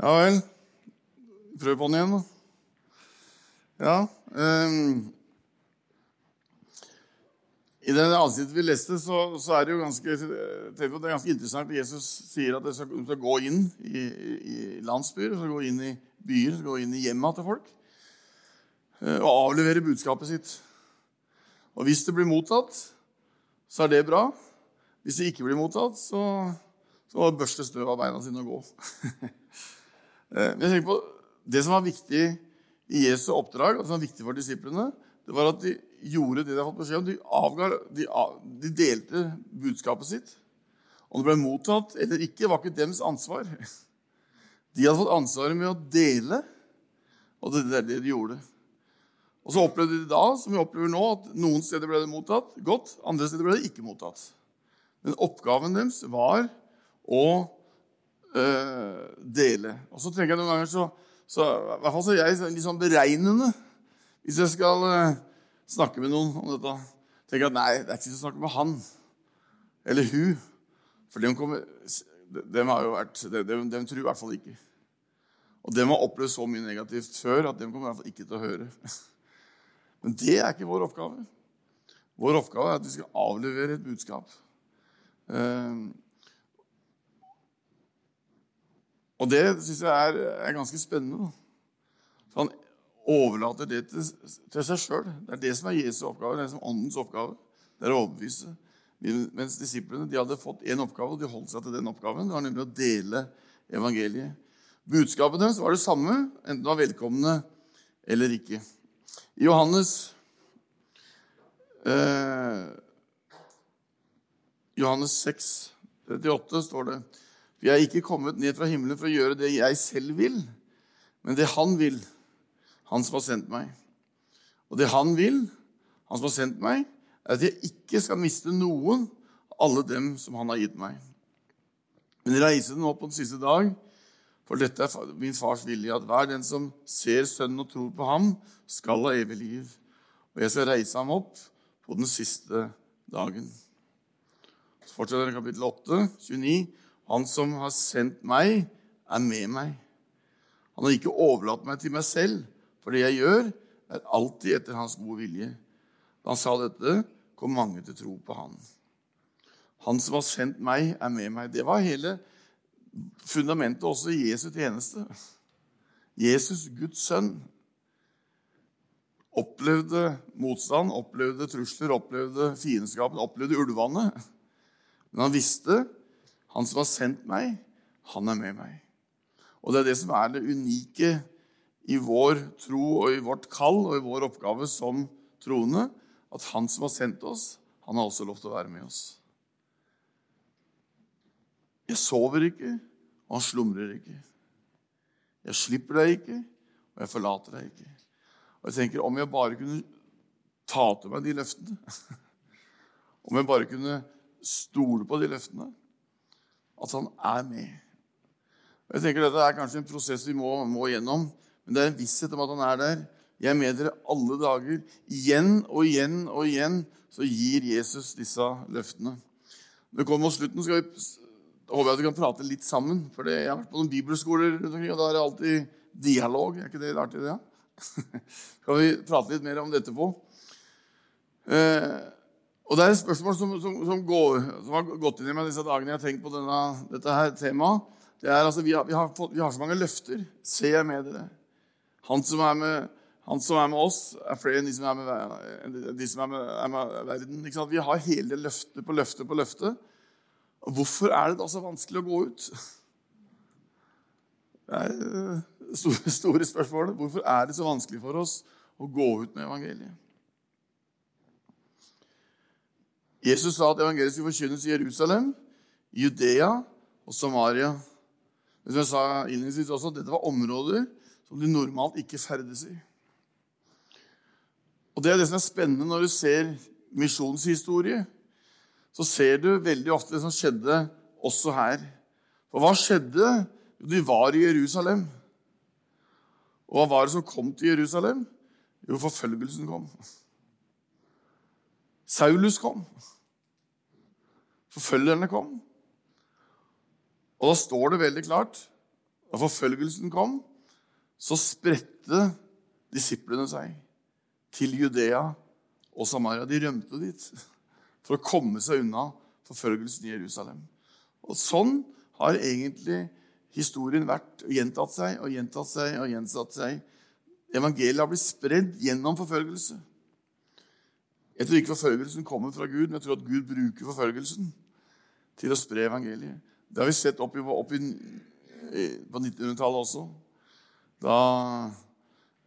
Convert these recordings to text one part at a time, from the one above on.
Ja vel. Prøv på den igjen, da. Ja. um, I det avsnittet vi leste, så, så er det jo ganske, det er ganske interessant. Jesus sier at de skal, skal gå inn i, i, landsbyer, skal gå inn i byer, skal gå inn i hjemma til folk eh, og avlevere budskapet sitt. Og hvis det blir mottatt, så er det bra. Hvis det ikke blir mottatt, så, så børste støv av beina sine og gå. Eh, jeg tenker på, Det som var viktig i Jesu oppdrag, og som var viktig for disiplene, det var at de gjorde det de hadde fått beskjed om. De, avga, de, av, de delte budskapet sitt. Om det ble mottatt eller ikke, var ikke deres ansvar. De hadde fått ansvaret med å dele, og det er det de gjorde. Og så opplevde de da, som vi opplever nå, at noen steder ble det mottatt godt, andre steder ble det ikke mottatt. Men oppgaven deres var å øh, dele. Og så tenker jeg noen ganger så, så i hvert fall så er jeg litt sånn beregnende hvis jeg skal uh, snakke med noen om dette. tenker jeg at nei, det er ikke så å snakke med han eller hun. For dem, kommer, dem har jo vært, dem, dem tror i hvert fall ikke. Og dem har opplevd så mye negativt før at dem kommer i hvert fall ikke til å høre. Men det er ikke vår oppgave. Vår oppgave er at vi skal avlevere et budskap. Eh, Og det syns jeg er, er, ganske spennende. Så han overlater det til, til seg sjøl. Det er det som er Jesu oppgave, det er som åndens oppgave. Det er å overbevise. Mens disiplene de hadde fått én oppgave, og de holdt seg til den oppgaven. Det var nemlig å dele evangeliet. Budskapet deres var det samme, enten det var velkomne eller ikke. I Johannes eh, Johannes 6, 38 står det for jeg er ikke kommet ned fra himmelen for å gjøre det jeg selv vil, men det han vil, han som har sendt meg. Og det han vil, han som har sendt meg, er at jeg ikke skal miste noen av alle dem som han har gitt meg. Men reise den opp på den siste dag, for dette er min fars vilje, at hver den som ser Sønnen og tror på ham, skal ha evig liv. Og jeg skal reise ham opp på den siste dagen. Så fortsetter kapittel 8, 29. Han som har sendt meg, er med meg. Han har ikke overlatt meg til meg selv, for det jeg gjør, er alltid etter hans gode vilje. Da han sa dette, kom mange til tro på han. Han som har sendt meg, er med meg. Det var hele fundamentet også i Jesu tjeneste. Jesus, Guds sønn, opplevde motstand, opplevde trusler, opplevde fiendskapen, opplevde ulvene. Men han visste han som har sendt meg, han er med meg. Og det er det som er det unike i vår tro og i vårt kall og i vår oppgave som troende, at han som har sendt oss, han har også lov til å være med oss. Jeg sover ikke, og han slumrer ikke. Jeg slipper deg ikke, og jeg forlater deg ikke. Og jeg tenker, Om jeg bare kunne ta til meg de løftene Om jeg bare kunne stole på de løftene at han er med. Og jeg tenker Dette er kanskje en prosess vi må, må gjennom, men det er en visshet om at han er der. Jeg er med dere alle dager. Igjen og igjen og igjen så gir Jesus disse løftene. Når vi kommer mot slutten, skal vi, håper jeg at vi kan prate litt sammen. For Jeg har vært på noen bibelskoler rundt omkring, og da er det alltid dialog. Er ikke det artig? det? Ja? skal vi prate litt mer om dette på? Eh, og Det er et spørsmål som, som, som, går, som, har gått inn i meg disse dagene jeg har tenkt på denne, dette her temaet. Det er altså, vi har, vi, har fått, vi har, så mange løfter. Se jeg med dere. Han som er med, som er med oss, er flere enn de som er med, de som er med, er med verden. Vi har hele løftet på løftet på løftet. Hvorfor er det da så vanskelig å gå ut? Det er det store, store spørsmål. Hvorfor er det så vanskelig for oss å gå ut med evangeliet? Jesus sa at evangeliet skulle forkynnes i Jerusalem, Judea og Samaria. Men som jeg sa innledningsvis også, Dette var områder som de normalt ikke ferdes i. Og Det er det som er spennende når du ser misjonens historie. Så ser du veldig ofte det som skjedde også her. For hva skjedde? Jo, de var i Jerusalem. Og hva var det som kom til Jerusalem? Jo, forfølgelsen kom. Saulus kom. Forfølgerne kom. Og da står det veldig klart Da forfølgelsen kom, så spredte disiplene seg til Judea og Samaria. De rømte dit for å komme seg unna forfølgelsen i Jerusalem. Og sånn har egentlig historien vært og gjentatt seg og gjentatt seg og gjentatt seg. Evangeliet har blitt spredd gjennom forfølgelse. Jeg tror ikke forfølgelsen kommer fra Gud, men jeg tror at Gud bruker forfølgelsen til å spre evangeliet. Det har vi sett opp, i, opp i, på 1900-tallet også. Da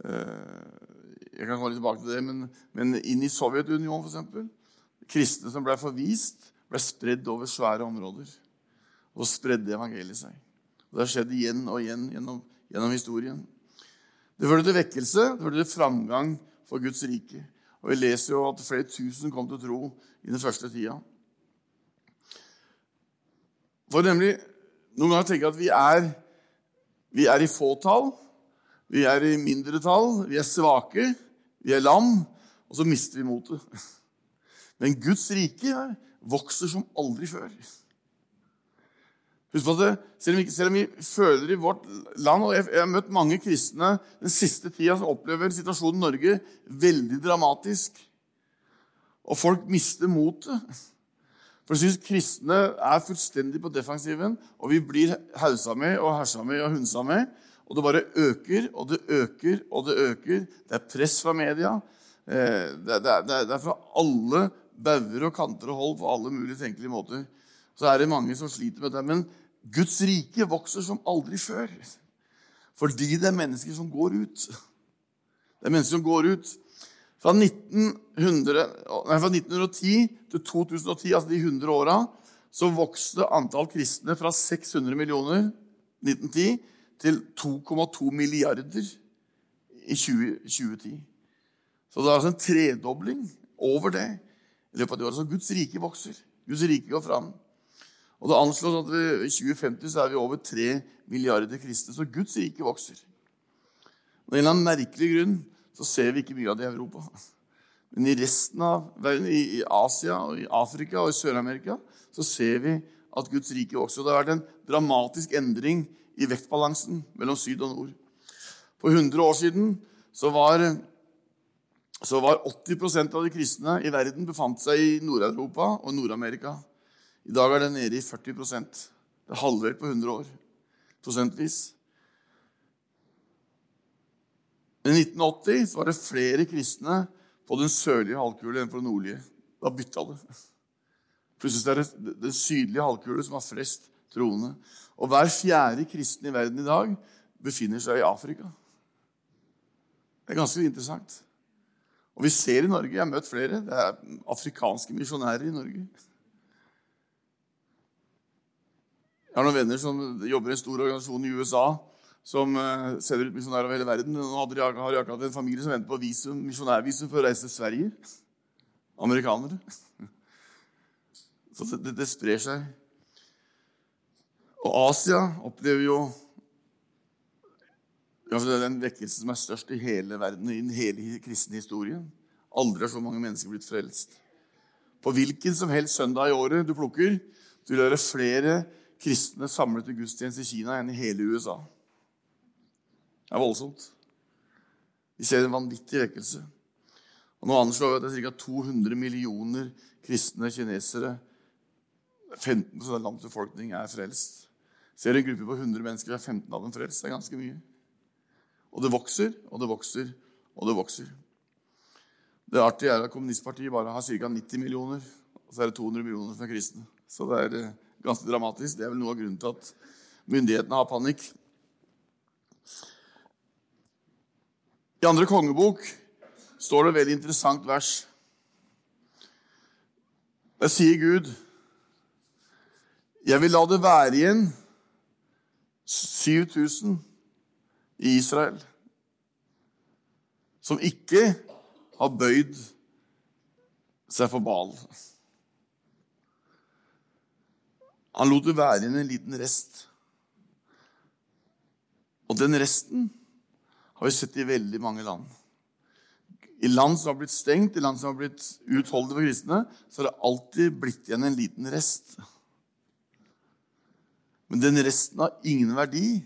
eh, Jeg kan komme litt tilbake til det, men, men inn i Sovjetunionen, f.eks. Kristne som ble forvist, ble spredd over svære områder. Og spredde evangeliet seg. Og Det har skjedd igjen og igjen gjennom, gjennom historien. Det førte til vekkelse, det førte til framgang for Guds rike. Og Vi leser jo at flere tusen kom til tro i den første tida. For nemlig, Noen ganger tenker jeg at vi er, vi er i fåtall, vi er i mindretall, vi er svake, vi er lam, og så mister vi motet. Men Guds rike vokser som aldri før. Husk på at selv om, vi, selv om vi føler i vårt land og jeg, jeg, har møtt mange kristne den siste tida som opplever situasjonen i Norge veldig dramatisk. Og folk mister motet. For jeg syns kristne er fullstendig på defensiven, og vi blir hausa med og hersa med og hunsa med. Og det bare øker og det øker og det øker. Det er press fra media. Eh, det, er fra alle bauger og kanter og hold på alle mulige tenkelige måter. Så er det mange som sliter med det. Men Guds rike vokser som aldri før. Fordi det er mennesker som går ut. Det er mennesker som går ut. Fra, 1900, nei, fra 1910 til 2010, altså de 100 åra, så vokste antall kristne fra 600 millioner 1910 til 2,2 milliarder i 20, 2010. Så det er altså en tredobling over det i løpet av det året. Så Guds rike vokser. Guds rike går fram. Og Det anslås at i 2050 så er vi over 3 milliarder kristne. Så Guds rike vokser. Og av en eller annen merkelig grunn så ser vi ikke mye av det i Europa. Men i resten av verden, i Asia, og i Afrika og i Sør-Amerika, så ser vi at Guds rike vokser. Og det har vært en dramatisk endring i vektbalansen mellom syd og nord. For 100 år siden så var, så var 80% av de kristne i verden befant seg i Nord-Europa og Nord-Amerika. I dag er det nede i 40% Det er halvert på 100 år prosentvis. I 1980 var det flere kristne på den sørlige halvkule enn på den nordlige. Da bytta det. Plutselig er det den sydlige halvkule som har flest troende. Og hver fjerde kristen i verden i dag befinner seg i Afrika. Det er ganske interessant. Og vi ser i Norge, jeg har møtt flere, det er afrikanske misjonærer i Norge. Jeg har noen venner som jobber i en stor organisasjon i USA som uh, sender ut misjonærer over hele verden. Nå har de akkurat en familie som venter på visum, misjonærvisum for å reise til Sverige. Amerikanere. Så det, det, sprer seg. Og Asia opplever jo den vekkelsen som er størst i hele verden, i den hele kristne historien. Aldri har så mange mennesker blitt frelst. På hvilken som helst søndag i året du plukker, du vil høre flere kristne samlet til gudstjeneste i Kina enn i hele USA. Det er voldsomt. Vi ser en vanvittig vekkelse. Og Nå anslår vi at det er ca. 200 millioner kristne kinesere. 15 av landets befolkning er frelst. Ser en gruppe på 100 mennesker, er 15 av dem frelst. Det er ganske mye. Og det vokser, og det vokser, og det vokser. Det artige er at kommunistpartiet bare har ca. 90 millioner, og så er det 200 millioner som er kristne. Så det er eh, ganske dramatisk. Det er vel noe av grunnen til at myndighetene har panikk. I andre kongebok står det et veldig interessant vers. Der sier Gud Jeg vil la det være igjen 7000 i Israel som ikke har bøyd seg for Baal. Han lot det være igjen en liten rest. Og den resten har vi sett i veldig mange land. I land som har blitt stengt, i land som har blitt utholdet for kristne, så har det alltid blitt igjen en liten rest. Men den resten har ingen verdi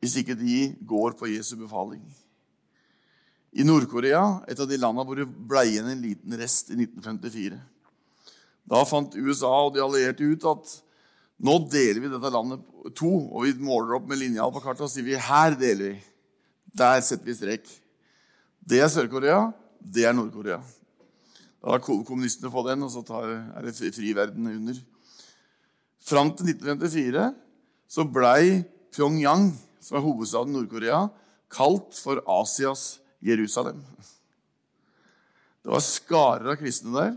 hvis ikke de går på Jesu befaling. I Nord-Korea, et av de landene hvor det ble igjen en liten rest i 1954, da fant USA og de allierte ut at nå deler vi dette landet to, og vi måler opp med linjal på kartet og sier vi, her deler vi. Der setter vi strek. Det er Sør-Korea, det er Nord-Korea. Da har kommunistene fått den, og så tar, er det fri verden under. Fram til 1954 så blei Pyongyang, som er hovedstaden Nord-Korea, kalt for Asias Jerusalem. Det var skarer av kristne der.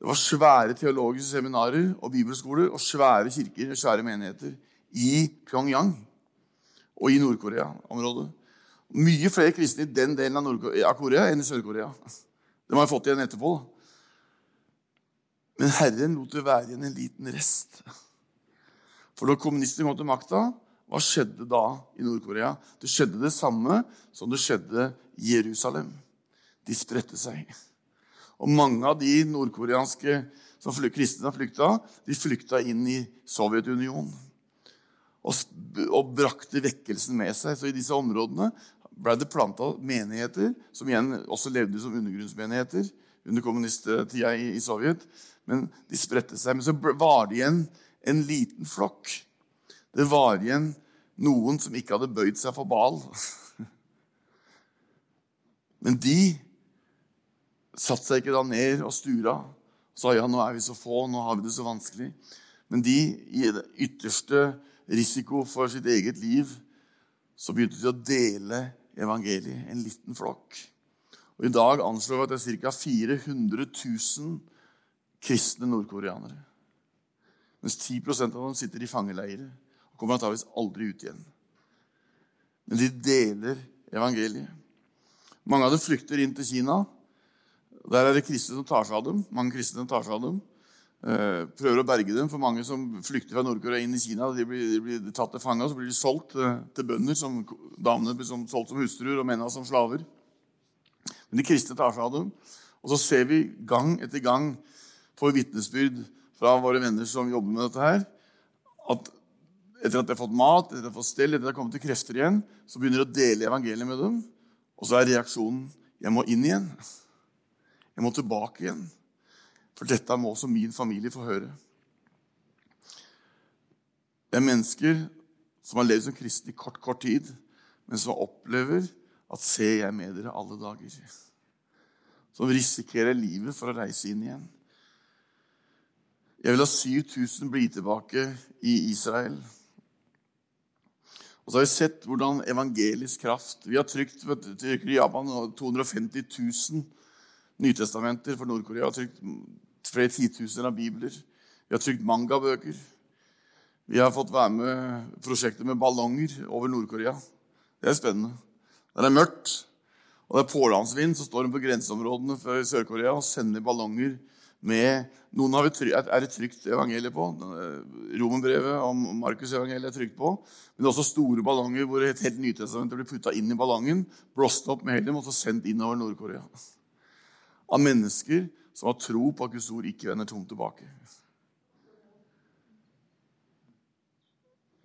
Det var svære teologiske seminarer og bibelskoler og svære kirker og svære menigheter i Pyongyang og i Nord-Korea-området. Mye flere kristne i den delen av Korea enn i Sør-Korea. Det må har fått igjen etterpå. Men Herren lot det være igjen en liten rest. For når kommunistene kom til makta, hva skjedde da i Nord-Korea? Det skjedde det samme som det skjedde i Jerusalem. De spredte seg. Og mange av de nordkoreanske som kristne har flykta, de flykta inn i Sovjetunionen. Og, og, brakte vekkelsen med seg. Så i disse områdene ble det planta menigheter, som igjen også levde som undergrunnsmenigheter under kommunisttida i, i Sovjet. Men de spredte seg. Men så var det igjen en liten flokk. Det var igjen noen som ikke hadde bøyd seg for Bal. Men de satte seg ikke da ned og stura og sa ja, nå er vi så få, nå har vi det så vanskelig. Men de, i det ytterste risiko for sitt eget liv, så begynte de å dele evangeliet. En liten flokk. Og I dag anslår vi at det er ca. 400 000 kristne nordkoreanere. Mens 10% av dem sitter i fangeleirer og kommer antakeligvis aldri ut igjen. Men de deler evangeliet. Mange av dem flykter inn til Kina. Der er det kristne som tar seg av dem. Mange kristne tar seg av dem. Eh, prøver å berge dem. For mange som flykter fra Nord-Korea inn i Kina, de blir, de blir tatt til fange og så blir de solgt eh, til bønder. Som, damene blir som, solgt som hustruer og mennene som slaver. Men de kristne tar seg av dem. Og så ser vi gang etter gang får vitnesbyrd fra våre venner som jobber med dette her, at etter at de har fått mat, etter at de har fått stell, etter at de har kommet til krefter igjen, så begynner de å dele evangeliet med dem. Og så er reaksjonen 'Jeg må inn igjen'. Jeg må tilbake igjen. For dette må også min familie få høre. Det er mennesker som har levd som kristne i kort, kort tid, men som opplever at 'ser jeg med dere alle dager'. Som risikerer livet for å reise inn igjen. Jeg vil ha 7000 bli tilbake i Israel. Og så har vi sett hvordan evangelisk kraft Vi har trykt i Japan 250 000 Nytestamenter for Nord-Korea. har trykt flere titusener av bibler. Vi har trykt mangabøker. Vi har fått være med prosjektet med ballonger over Nord-Korea. Det er spennende. Det er mørkt, og det er pålandsvind, så står de på grenseområdene for Sør-Korea og sender ballonger med Noen har vi er det trygt evangeliet på. Romerbrevet om Markus-evangeliet er trygt på. Men det er også store ballonger hvor et helt Nytestament blir putta inn i ballongen, blåst opp med helium og så sendt inn over Nord-Korea av mennesker som har tro på at Guds ord ikke vender tomt tilbake.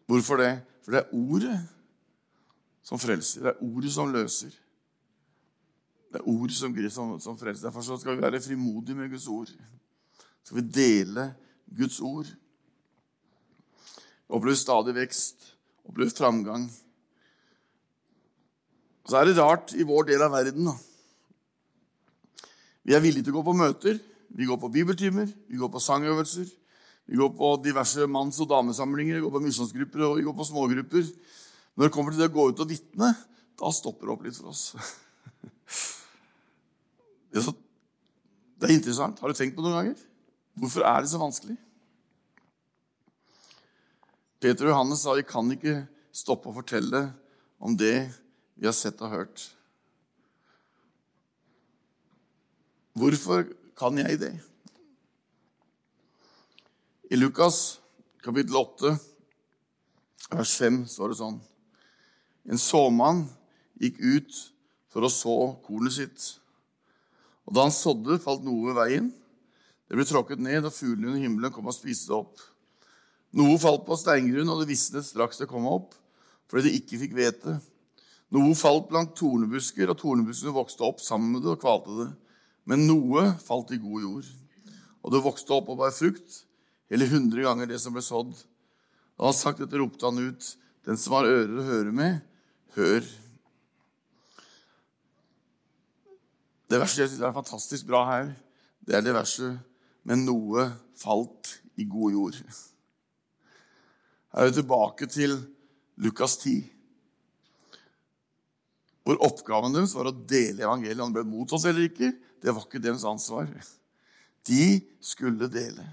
Hvorfor det? For det er ordet som frelser. Det er ordet som løser. Det er ordet som, som, som frelser. Derfor skal vi være frimodige med Guds ord. Så skal vi dele Guds ord. Oppleve stadig vekst, opplever framgang. Så er det rart i vår del av verden da, vi er villige til å gå på møter, vi går på bibeltimer, vi går på sangøvelser. Vi går på diverse manns- og damesamlinger, vi går på misjonsgrupper og vi går på smågrupper. Når det kommer til det å gå ut og vitne, da stopper det opp litt for oss. Det er, så, det er interessant. Har du tenkt på det noen ganger? Hvorfor er det så vanskelig? Peter og Johannes sa vi kan ikke stoppe å fortelle om det vi har sett og hørt. Hvorfor kan jeg det? I Lukas kapittel 8, vers 5, står det sånn En såmann gikk ut for å så kornet sitt. Og da han sådde, falt noe ved veien. Det ble tråkket ned, og fuglene under himmelen kom og spiste det opp. Noe falt på steingrunn, og det visnet straks det kom opp. fordi de ikke fikk hvete. Noe falt blant tornebusker, og tornebuskene vokste opp sammen med det og kvalte det. Men noe falt i god jord, og det vokste opp og bar frukt, hele hundre ganger det som ble sådd. Da han sagt dette, ropte han ut, den som har ører å høre med, hør. Det verset jeg synes er fantastisk bra her, det er det verset men noe falt i god jord. Her er vi tilbake til Lukas 10 hvor oppgaven deres var å dele evangeliet. Om det ble mottatt eller ikke, det var ikke deres ansvar. De skulle dele.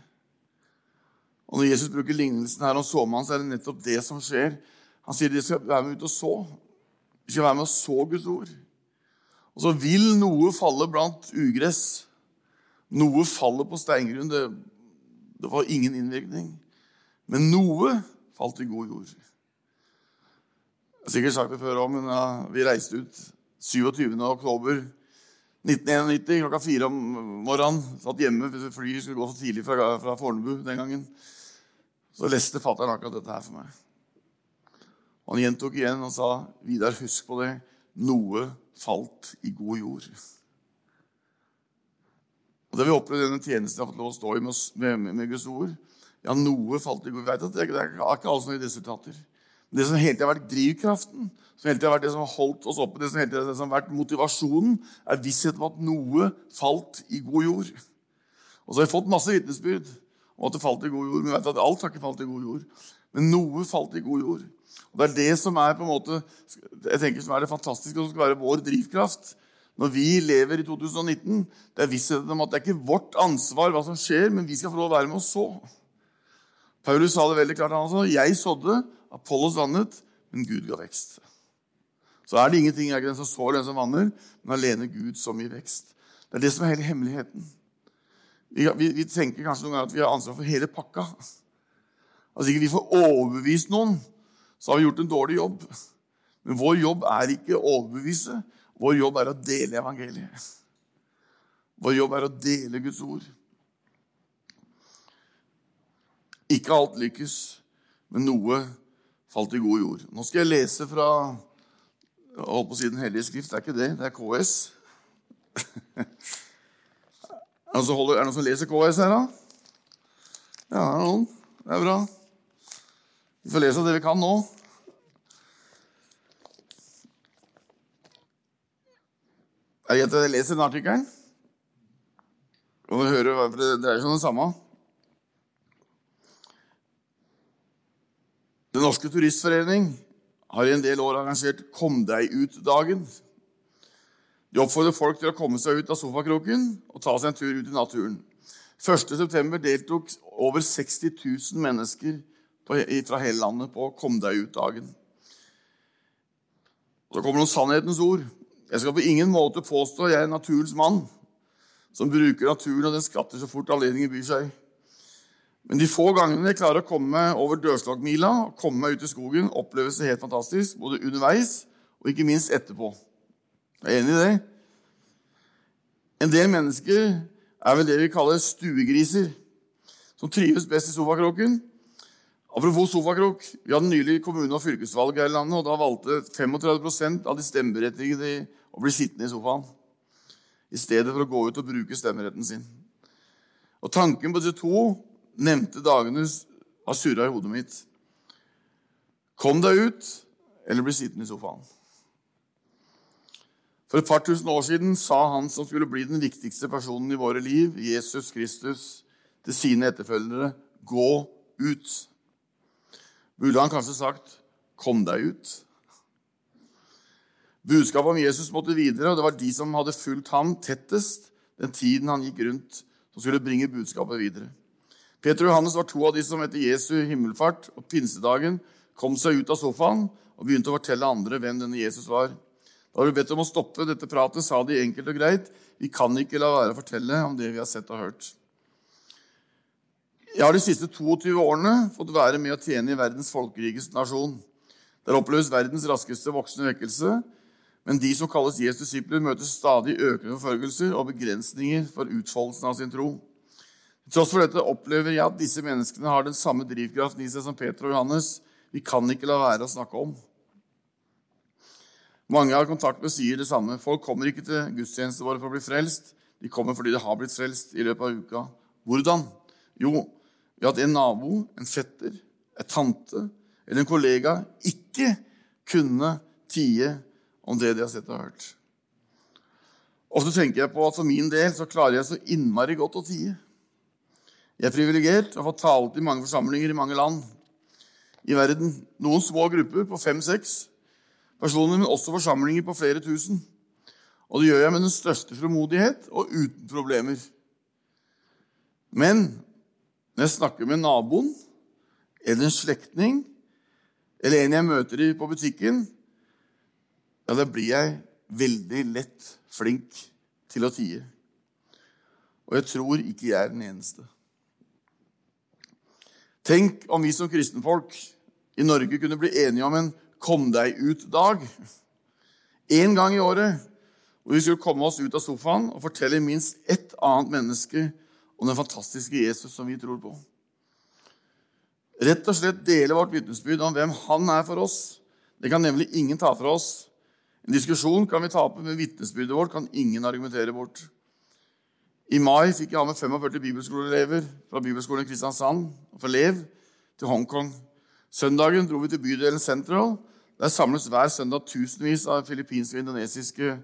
Og Når Jesus bruker lignelsen her om såmannen, så er det nettopp det som skjer. Han sier de skal være med ut og så. De skal være med og så Guds ord. Og så vil noe falle blant ugress. Noe faller på steingrunn. Det, det var ingen innvirkning. Men noe falt i god jord. Jeg har sikkert sagt det før òg, men ja, vi reiste ut 27. oktober 1991 klokka fire om morgenen. Satt hjemme, flyet skulle gå så tidlig fra, fra Fornebu den gangen. Så leste fatter'n akkurat dette her for meg. Og Han gjentok igjen og sa, 'Vidar, husk på det. Noe falt i god jord.' Og Det vi opplevd i denne tjenesten jeg har fått lov å stå i med, med, med Guds ord Ja, noe falt i god jord. Vet at det, det er ikke alle som gir resultater. Det som hele tiden har vært drivkraften, som hele tiden har vært det som har holdt oss oppe, det som hele tiden har vært motivasjonen, er visshet om at noe falt i god jord. Og så har vi fått masse vitnesbyrd om at det falt i god jord. Men vi vet at alt har ikke falt i god jord. Men noe falt i god jord. Og Det er det som er på en måte, jeg tenker som er det fantastiske, og som skal være vår drivkraft når vi lever i 2019. Det er vissheten om at det er ikke vårt ansvar hva som skjer, men vi skal få lov å være med og så. Paulus sa det veldig klart. han sa, Jeg sådde, Apollos vannet, men Gud ga vekst. Så er det ingenting jeg den som sår, den som vanner, men alene Gud som gir vekst. Det er det som er hele hemmeligheten. Vi, vi, vi tenker kanskje noen ganger at vi har ansvar for hele pakka. Altså ikke vi får overbevist noen, så har vi gjort en dårlig jobb. Men vår jobb er ikke å overbevise. Vår jobb er å dele evangeliet. Vår jobb er å dele Guds ord. Ikke alt lykkes, men noe falt i god jord. Nå skal jeg lese fra holdt på å si Den hellige skrift. Det er ikke det, det er KS. er, det noen som leser KS her, da? Ja, det er noen. Det er bra. Vi får lese det vi kan nå. Er det greit at jeg leser den artikkelen? Det er seg sånn det samme. Den norske turistforening har i en del år arrangert Kom deg ut-dagen. De oppfordrer folk til å komme seg ut av sofakroken og ta seg en tur ut i naturen. 1.9. deltok over 60 000 mennesker fra hele landet på Kom deg ut-dagen. Så kommer noen sannhetens ord. Jeg skal på ingen måte påstå jeg er naturens mann, som bruker naturen og den skatter så fort anledningen byr seg. Men de få gangene jeg klarer å komme over Dørslagmila, komme meg ut i skogen, oppleves det helt fantastisk, både underveis og ikke minst etterpå. Jeg er enig i det. En del mennesker er vel det vi kaller stuegriser, som trives best i sofakroken. Apropos sofakrok. Vi hadde nylig kommune- og fylkesvalg her i landet, og da valgte 35% av de stemmeberettigede å bli sittende i sofaen i stedet for å gå ut og bruke stemmeretten sin. Og Tanken på disse to nevnte dagene har surra i hodet mitt. Kom deg ut, eller bli sittende i sofaen. For et par tusen år siden sa han som skulle bli den viktigste personen i våre liv, Jesus Kristus, til sine etterfølgere, 'Gå ut'. Burde han kanskje sagt 'Kom deg ut'? Budskapet om Jesus måtte videre, og det var de som hadde fulgt ham tettest den tiden han gikk rundt, som skulle bringe budskapet videre. Peter og Johannes var to av de som etter Jesu himmelfart og pinsedagen kom seg ut av sofaen og begynte å fortelle andre hvem denne Jesus var. Da vi bedt om å stoppe dette pratet, sa de enkelt og greit. Vi kan ikke la være å fortelle om det vi har sett og hørt. Jeg har de siste 22 årene fått være med å tjene i verdens folkerikeste nasjon. Der oppleves verdens raskeste voksende vekkelse. Men de som kalles Jesu disipler, møter stadig økende forfølgelser og begrensninger for utfoldelsen av sin tro. Tross for dette opplever jeg at disse menneskene har den samme drivkraften i seg som Peter og Johannes. Vi kan ikke la være å snakke om. Mange jeg har kontakt med, sier det samme. Folk kommer ikke til gudstjeneste våre for å bli frelst. De kommer fordi de har blitt frelst i løpet av uka. Hvordan? Jo, ved at en nabo, en fetter, en tante eller en kollega ikke kunne tie om det de har sett og hørt. Ofte tenker jeg på at for min del så klarer jeg så innmari godt å tie. Jeg er privilegert og har fått talt i mange forsamlinger i mange land i verden. Noen små grupper på fem-seks personer, men også forsamlinger på flere tusen. Og det gjør jeg med den største fremodighet og uten problemer. Men når jeg snakker med naboen eller en slektning eller en jeg møter på butikken, ja, da blir jeg veldig lett flink til å tie. Og jeg tror ikke jeg er den eneste. Tenk om vi som kristenfolk i Norge kunne bli enige om en kom deg ut-dag. En gang i året hvor vi skulle komme oss ut av sofaen og fortelle minst ett annet menneske om den fantastiske Jesus som vi tror på. Rett og slett dele vårt vitnesbyrd om hvem han er for oss. Det kan nemlig ingen ta fra oss. En diskusjon kan vi tape, men vitnesbyrdet vårt kan ingen argumentere bort. I mai fikk jeg ha med 45 bibelskoleelever fra bibelskolen i Kristiansand og fra Lev til Hongkong. Søndagen dro vi til bydelen Central. Der samles hver søndag tusenvis av filippinske og indonesiske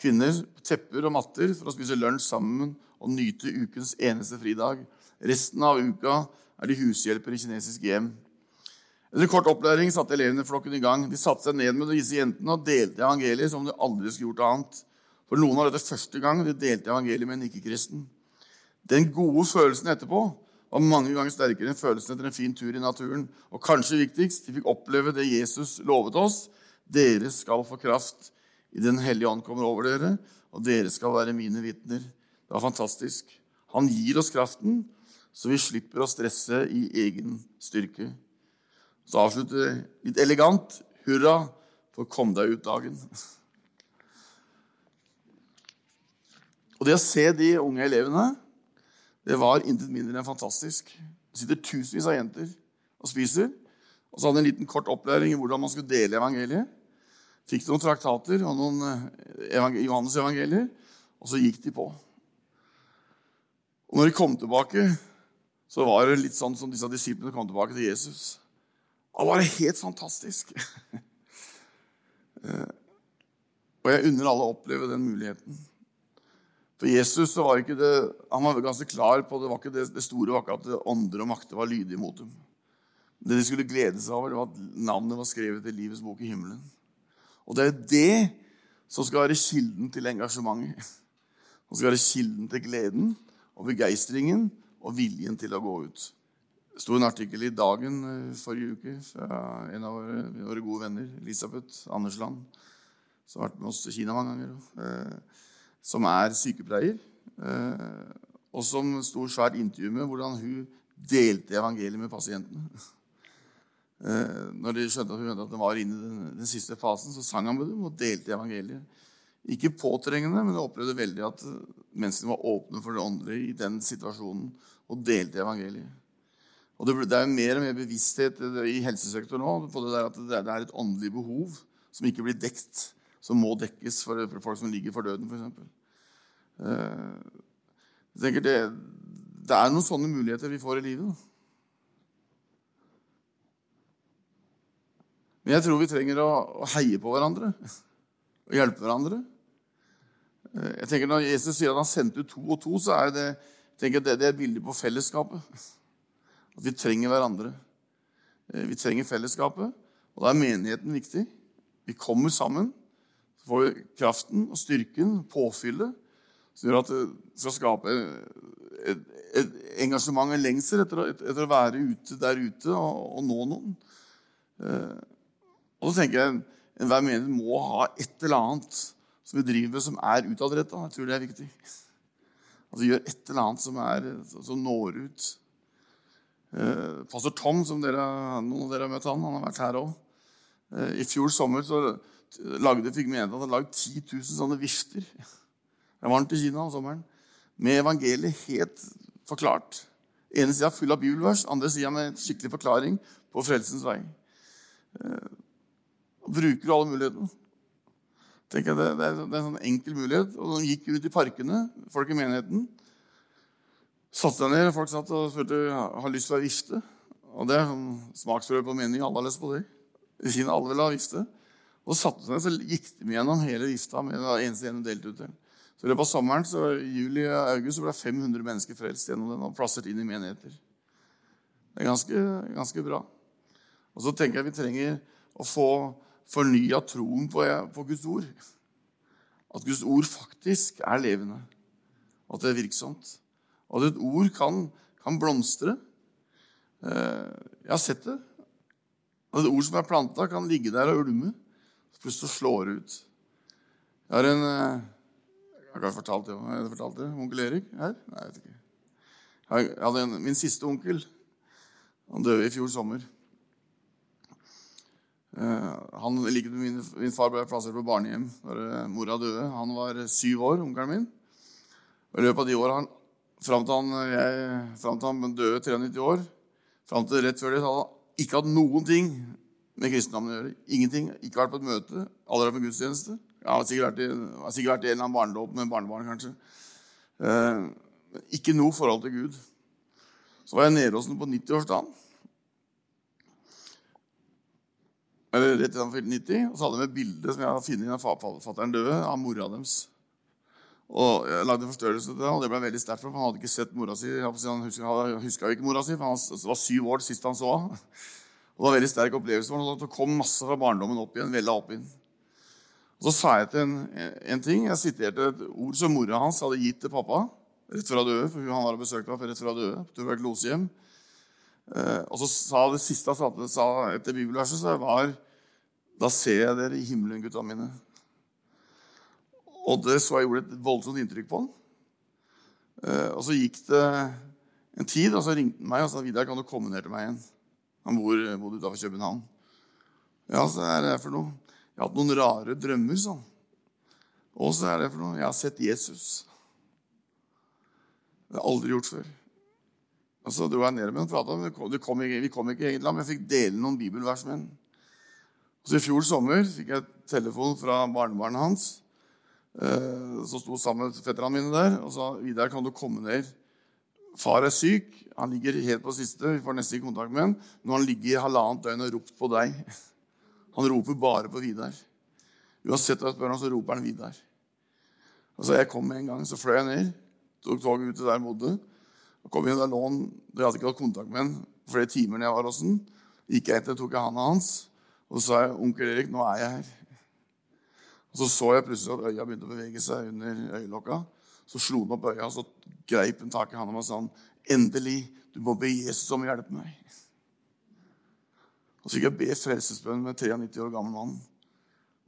kvinner på tepper og matter for å spise lunsj sammen og nyte ukens eneste fridag. Resten av uka er de hushjelper i kinesiske hjem. Etter kort opplæring satte elevene flokken i gang. De satte seg ned med disse jentene og delte evangeliet som de aldri skulle gjort annet. For noen av dette første gang de delte evangeliet med en ikke-kristen. Den gode følelsen etterpå var mange ganger sterkere enn følelsen etter en fin tur i naturen. Og kanskje viktigst, de fikk oppleve det Jesus lovet oss. Dere skal få kraft i Den hellige ånd kommer over dere, og dere skal være mine vitner. Det var fantastisk. Han gir oss kraften, så vi slipper å stresse i egen styrke. Så avslutter det litt elegant. Hurra for kom deg ut-dagen. Og det å se de unge elevene, det var intet mindre enn fantastisk. Det sitter tusenvis av jenter og spiser. Og så hadde de en liten kort opplæring i hvordan man skulle dele evangeliet. Fikk noen traktater og noen eh, Johannes-evangelier, og så gikk de på. Og når de kom tilbake, så var det litt sånn som disse disiplene kom tilbake til Jesus. Det var helt fantastisk. Eh, og jeg unner alle å oppleve den muligheten. For Jesus så var ikke det, han var ganske klar på det var ikke det, det store var ikke at ånder og makter var lydige mot dem. Det de skulle glede seg over, var at navnet var skrevet i livets bok i himmelen. Og det er det som skal være kilden til engasjementet. Som skal være kilden til gleden og begeistringen og viljen til å gå ut. Det sto en artikkel i Dagen eh, forrige uke fra en av våre, våre gode venner, Elisabeth Andersland, som har vært med oss til Kina mange ganger, eh, som er sykepleier, eh, og som sto svært intervju med hvordan hun delte evangeliet med pasientene. Når de skjønte at hun at den var inne i den, siste fasen, så sang han med dem og delte evangeliet. Ikke påtrengende, men jeg opplevde veldig at menneskene var åpne for det åndelige i den situasjonen og delte evangeliet. Og det, er mer og mer bevissthet i helsesektoren nå på det der at det er et åndelig behov som ikke blir dekt, som må dekkes for, folk som ligger for døden, f.eks. Uh, jeg tenker det, det er noen sånne muligheter vi får i livet. Men jeg tror vi trenger å, heie på hverandre og hjelpe hverandre. Eh, jeg tenker Når Jesus sier at han sendte ut to og to, så er det, tenker det, det er bildet på fellesskapet. At vi trenger hverandre. Eh, vi trenger fellesskapet, og da er menigheten viktig. Vi kommer sammen. Får kraften og styrken, påfyllet, som gjør at det skal skape et, et engasjement, og lengsel etter, etter, å være ute der ute og, og nå noen. Eh, og så tenker jeg enhver menighet må ha et eller annet som vi driver med, som er utadretta. Jeg tror det er viktig. Altså Gjør et eller annet som, er, som når ut. Eh, pastor Tom, som dere, noen av dere har møtt, han, han har vært her òg. Eh, I fjor sommer så lagde, at hadde lagd 10 000 sånne vifter. Det er varmt i Kina om sommeren. Med evangeliet helt forklart. ene sida full av bibelvers, andre sida med skikkelig forklaring på frelsens vei. Eh, bruker du alle mulighetene? tenker jeg, det, det, er, en sånn enkel mulighet. Og de gikk ut i parkene, folk i menigheten. Satte seg ned, folk satt og spurte har lyst til å være vifte. Og det er sånn smaksprøve på mening. Alle har lyst på det. I Kina alle vil ha vifte. Og satte seg så gikk de gjennom hele lista med den eneste en delte ut til. Så I løpet av sommeren, så juli og august, så ble 500 mennesker frelst gjennom den og plassert inn i menigheter. Det er ganske, ganske bra. Og så tenker jeg vi trenger å få fornya troen på, på, Guds ord. At Guds ord faktisk er levende, og at det er virksomt. Og at et ord kan, kan blomstre. Eh, jeg har sett det. At et ord som er planta, kan ligge der og ulme. Plutselig slår det ut. Jeg har en eh, Jeg har fortalt det, har jeg fortalt det? Onkel Erik her? Nei, jeg vet ikke. Jeg hadde en, min siste onkel. Han døde i fjor sommer. Uh, han, like min, min, far ble plassert på barnehjem da mora døde. Han var syv år, onkelen min. Og I løpet av de åra fram fram til han døde 93 år, fram til rett før det, så hadde han ikke hatt noen ting med kristendommen å gjøre. Ingenting. Ikke vært på et møte. Aldri vært på gudstjeneste. Jeg har sikkert vært i, sikkert vært i en eller annen barnedåp med barnebarn, kanskje. Eh, ikke noe forhold til Gud. Så var jeg nede hos ham på 90-årsdagen. Eller rett etter han fylte 90. Og så hadde jeg med bilde som jeg hadde funnet av fatter'n døde, av mora deres. Og Jeg lagde en forstørrelse til det, og det ble veldig sterkt for. Han hadde ikke sett mora si. Han huska jo ikke mora si, for han var syv år sist han så henne. Og Det var en veldig sterk opplevelse. for Det kom masse fra barndommen opp igjen. veldig opp igjen. Og Så sa jeg til en, en ting. Jeg siterte et ord som mora hans hadde gitt til pappa rett fra døde. for Han var og besøkte ham rett fra døde. tuberkulosehjem. Eh, og så sa det siste han sa etter bibelverset, så var Da ser jeg dere i himmelen, gutta mine. Og det så jeg gjorde et voldsomt inntrykk på han. Eh, og så gikk det en tid, og så ringte han meg og sa Vidar, kan du komme ned til meg igjen. Han bor, bodde utafor København. Ja, så er det for noe. Jeg har hatt noen rare drømmer, sånn. Og så er det for noe. Jeg har sett Jesus. Det har jeg aldri gjort før. Og så dro jeg ned med og prata. Vi, kom ikke, kom ikke egentlig men jeg fikk dele noen bibelvers med ham. Så I fjor sommer fikk jeg telefon fra barnebarnet hans. som så sto sammen med fetterne mine der og sa Vidar, kan du komme ned Far er syk. Han ligger helt på siste. Vi får nesten ikke kontakt med ham. Når han ligger i halvannet døgn og ropt på deg. Han roper bare på Vidar. Uansett hva jeg spør ham, så roper han Vidar. Og så Jeg kom en gang, så fløy jeg ned. Tok toget ut til der jeg bodde. Og kom inn, der lå han, Jeg hadde ikke hatt kontakt med han flere timer når jeg var hos han. Gikk jeg etter, tok jeg handa hans, og så sa jeg, 'Onkel Erik, nå er jeg her.' Og Så så jeg plutselig at øya begynte å bevege seg under øyelokka. Så slo han opp øya, og så greip han tak i han og sa 'Endelig, du må be Jesus om å hjelpe meg.' Og så fikk jeg be frelsesbønn med 93 år gammel mann.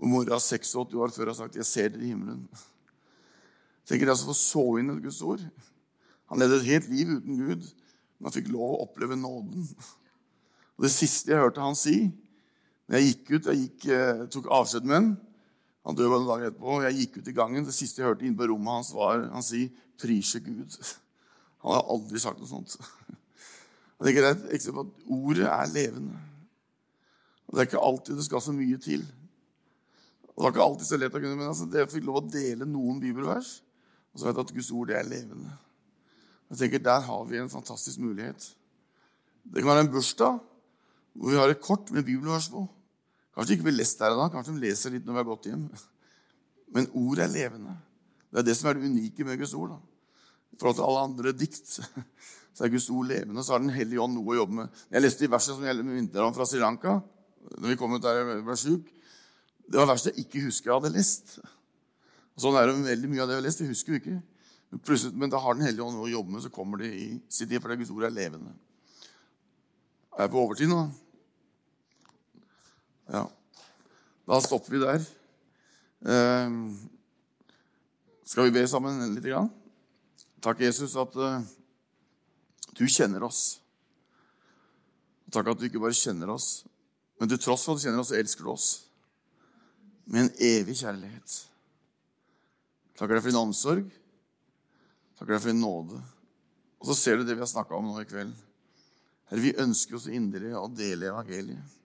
Og mora 86 år før har sagt, 'Jeg ser dere i himmelen'. Tenker jeg altså få så inn et Guds ord. Han levde et helt liv uten Gud, men han fikk lov å oppleve nåden. Og Det siste jeg hørte han si når jeg gikk ut, jeg gikk, eh, tok avskjed med ham han døde en dag etterpå. og Jeg gikk ut i gangen. Det siste jeg hørte inne på rommet hans, var han si 'prise Gud'. Han har aldri sagt noe sånt. Jeg tenker Det er et eksempel at ordet er levende. Og Det er ikke alltid det skal så mye til. Og Det var ikke alltid så lett å kunne, men altså, jeg fikk lov å dele noen bibelvers. Og så vet jeg at Guds ord det er levende. Jeg tenker Der har vi en fantastisk mulighet. Det kan være en bursdag hvor vi har et kort med bibelvers på. Kanskje de ikke blir lest der og da, kanskje de leser litt når vi har gått hjem. Men ordet er levende. Det er det som er det unike med Guds ord. da. I forhold til alle andre dikt så er Guds ord levende, så har Den hellige ånd noe å jobbe med. Jeg leste i verset som gjelder med vinteren fra Sri Lanka, når vi kom ut der jeg ble sjuk. Det var verset jeg ikke husker jeg hadde lest. Sånn er det veldig mye av det jeg har lest. Jeg husker jo ikke. Men, men da har Den hellige ånd noe å jobbe med, så kommer det i sitt tid, for Guds ord er levende. Er jeg på overtid nå? Ja. Da stopper vi der. Eh, skal vi be sammen litt? Grann? Takk, Jesus, at eh, du kjenner oss. Takk at du ikke bare kjenner oss, men til tross for at du kjenner oss, elsker du oss med en evig kjærlighet. Takker deg for din omsorg. Takker deg for din nåde. Og så ser du det vi har snakka om nå i kveld. Herre, vi ønsker oss inderlig å dele evangeliet.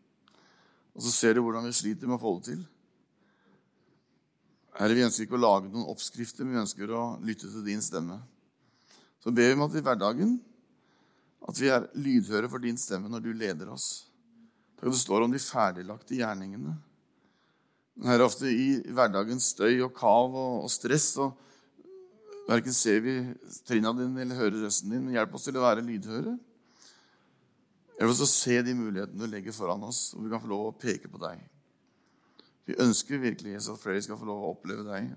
Og så ser du hvordan vi sliter med å få det til. Herre, vi ønsker ikke å lage noen oppskrifter, men vi ønsker å lytte til din stemme. Så ber vi om at i hverdagen at vi er lydhøre for din stemme når du leder oss. Takk at det står om de ferdiglagte gjerningene. Men her ofte i hverdagens støy og kav og, stress og Verken ser vi trinna dine eller hører røsten din, men hjelp oss til å være lydhøre. Hjelp oss til å se de mulighetene du legger foran oss, og vi kan få lov å peke på deg. Vi ønsker virkelig at flere skal få lov å oppleve deg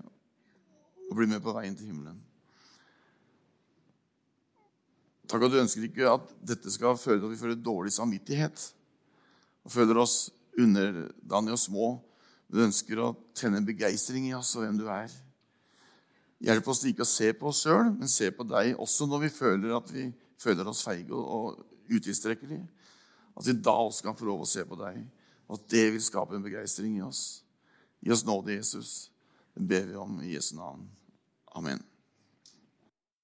og bli med på veien til himmelen. Takk at du ønsker ikke at dette skal føre til at vi føler dårlig samvittighet og føler oss underdanige og små. Du ønsker å tenne en begeistring i oss og hvem du er. Hjelp oss ikke å se på oss sjøl, men se på deg også når vi føler at vi føler oss feige og utilstrekkelige. At vi da også kan få lov å se på deg og at det vil skape en begeistring i oss. Gi oss nåde, Jesus. Det ber vi om i Jesu navn. Amen.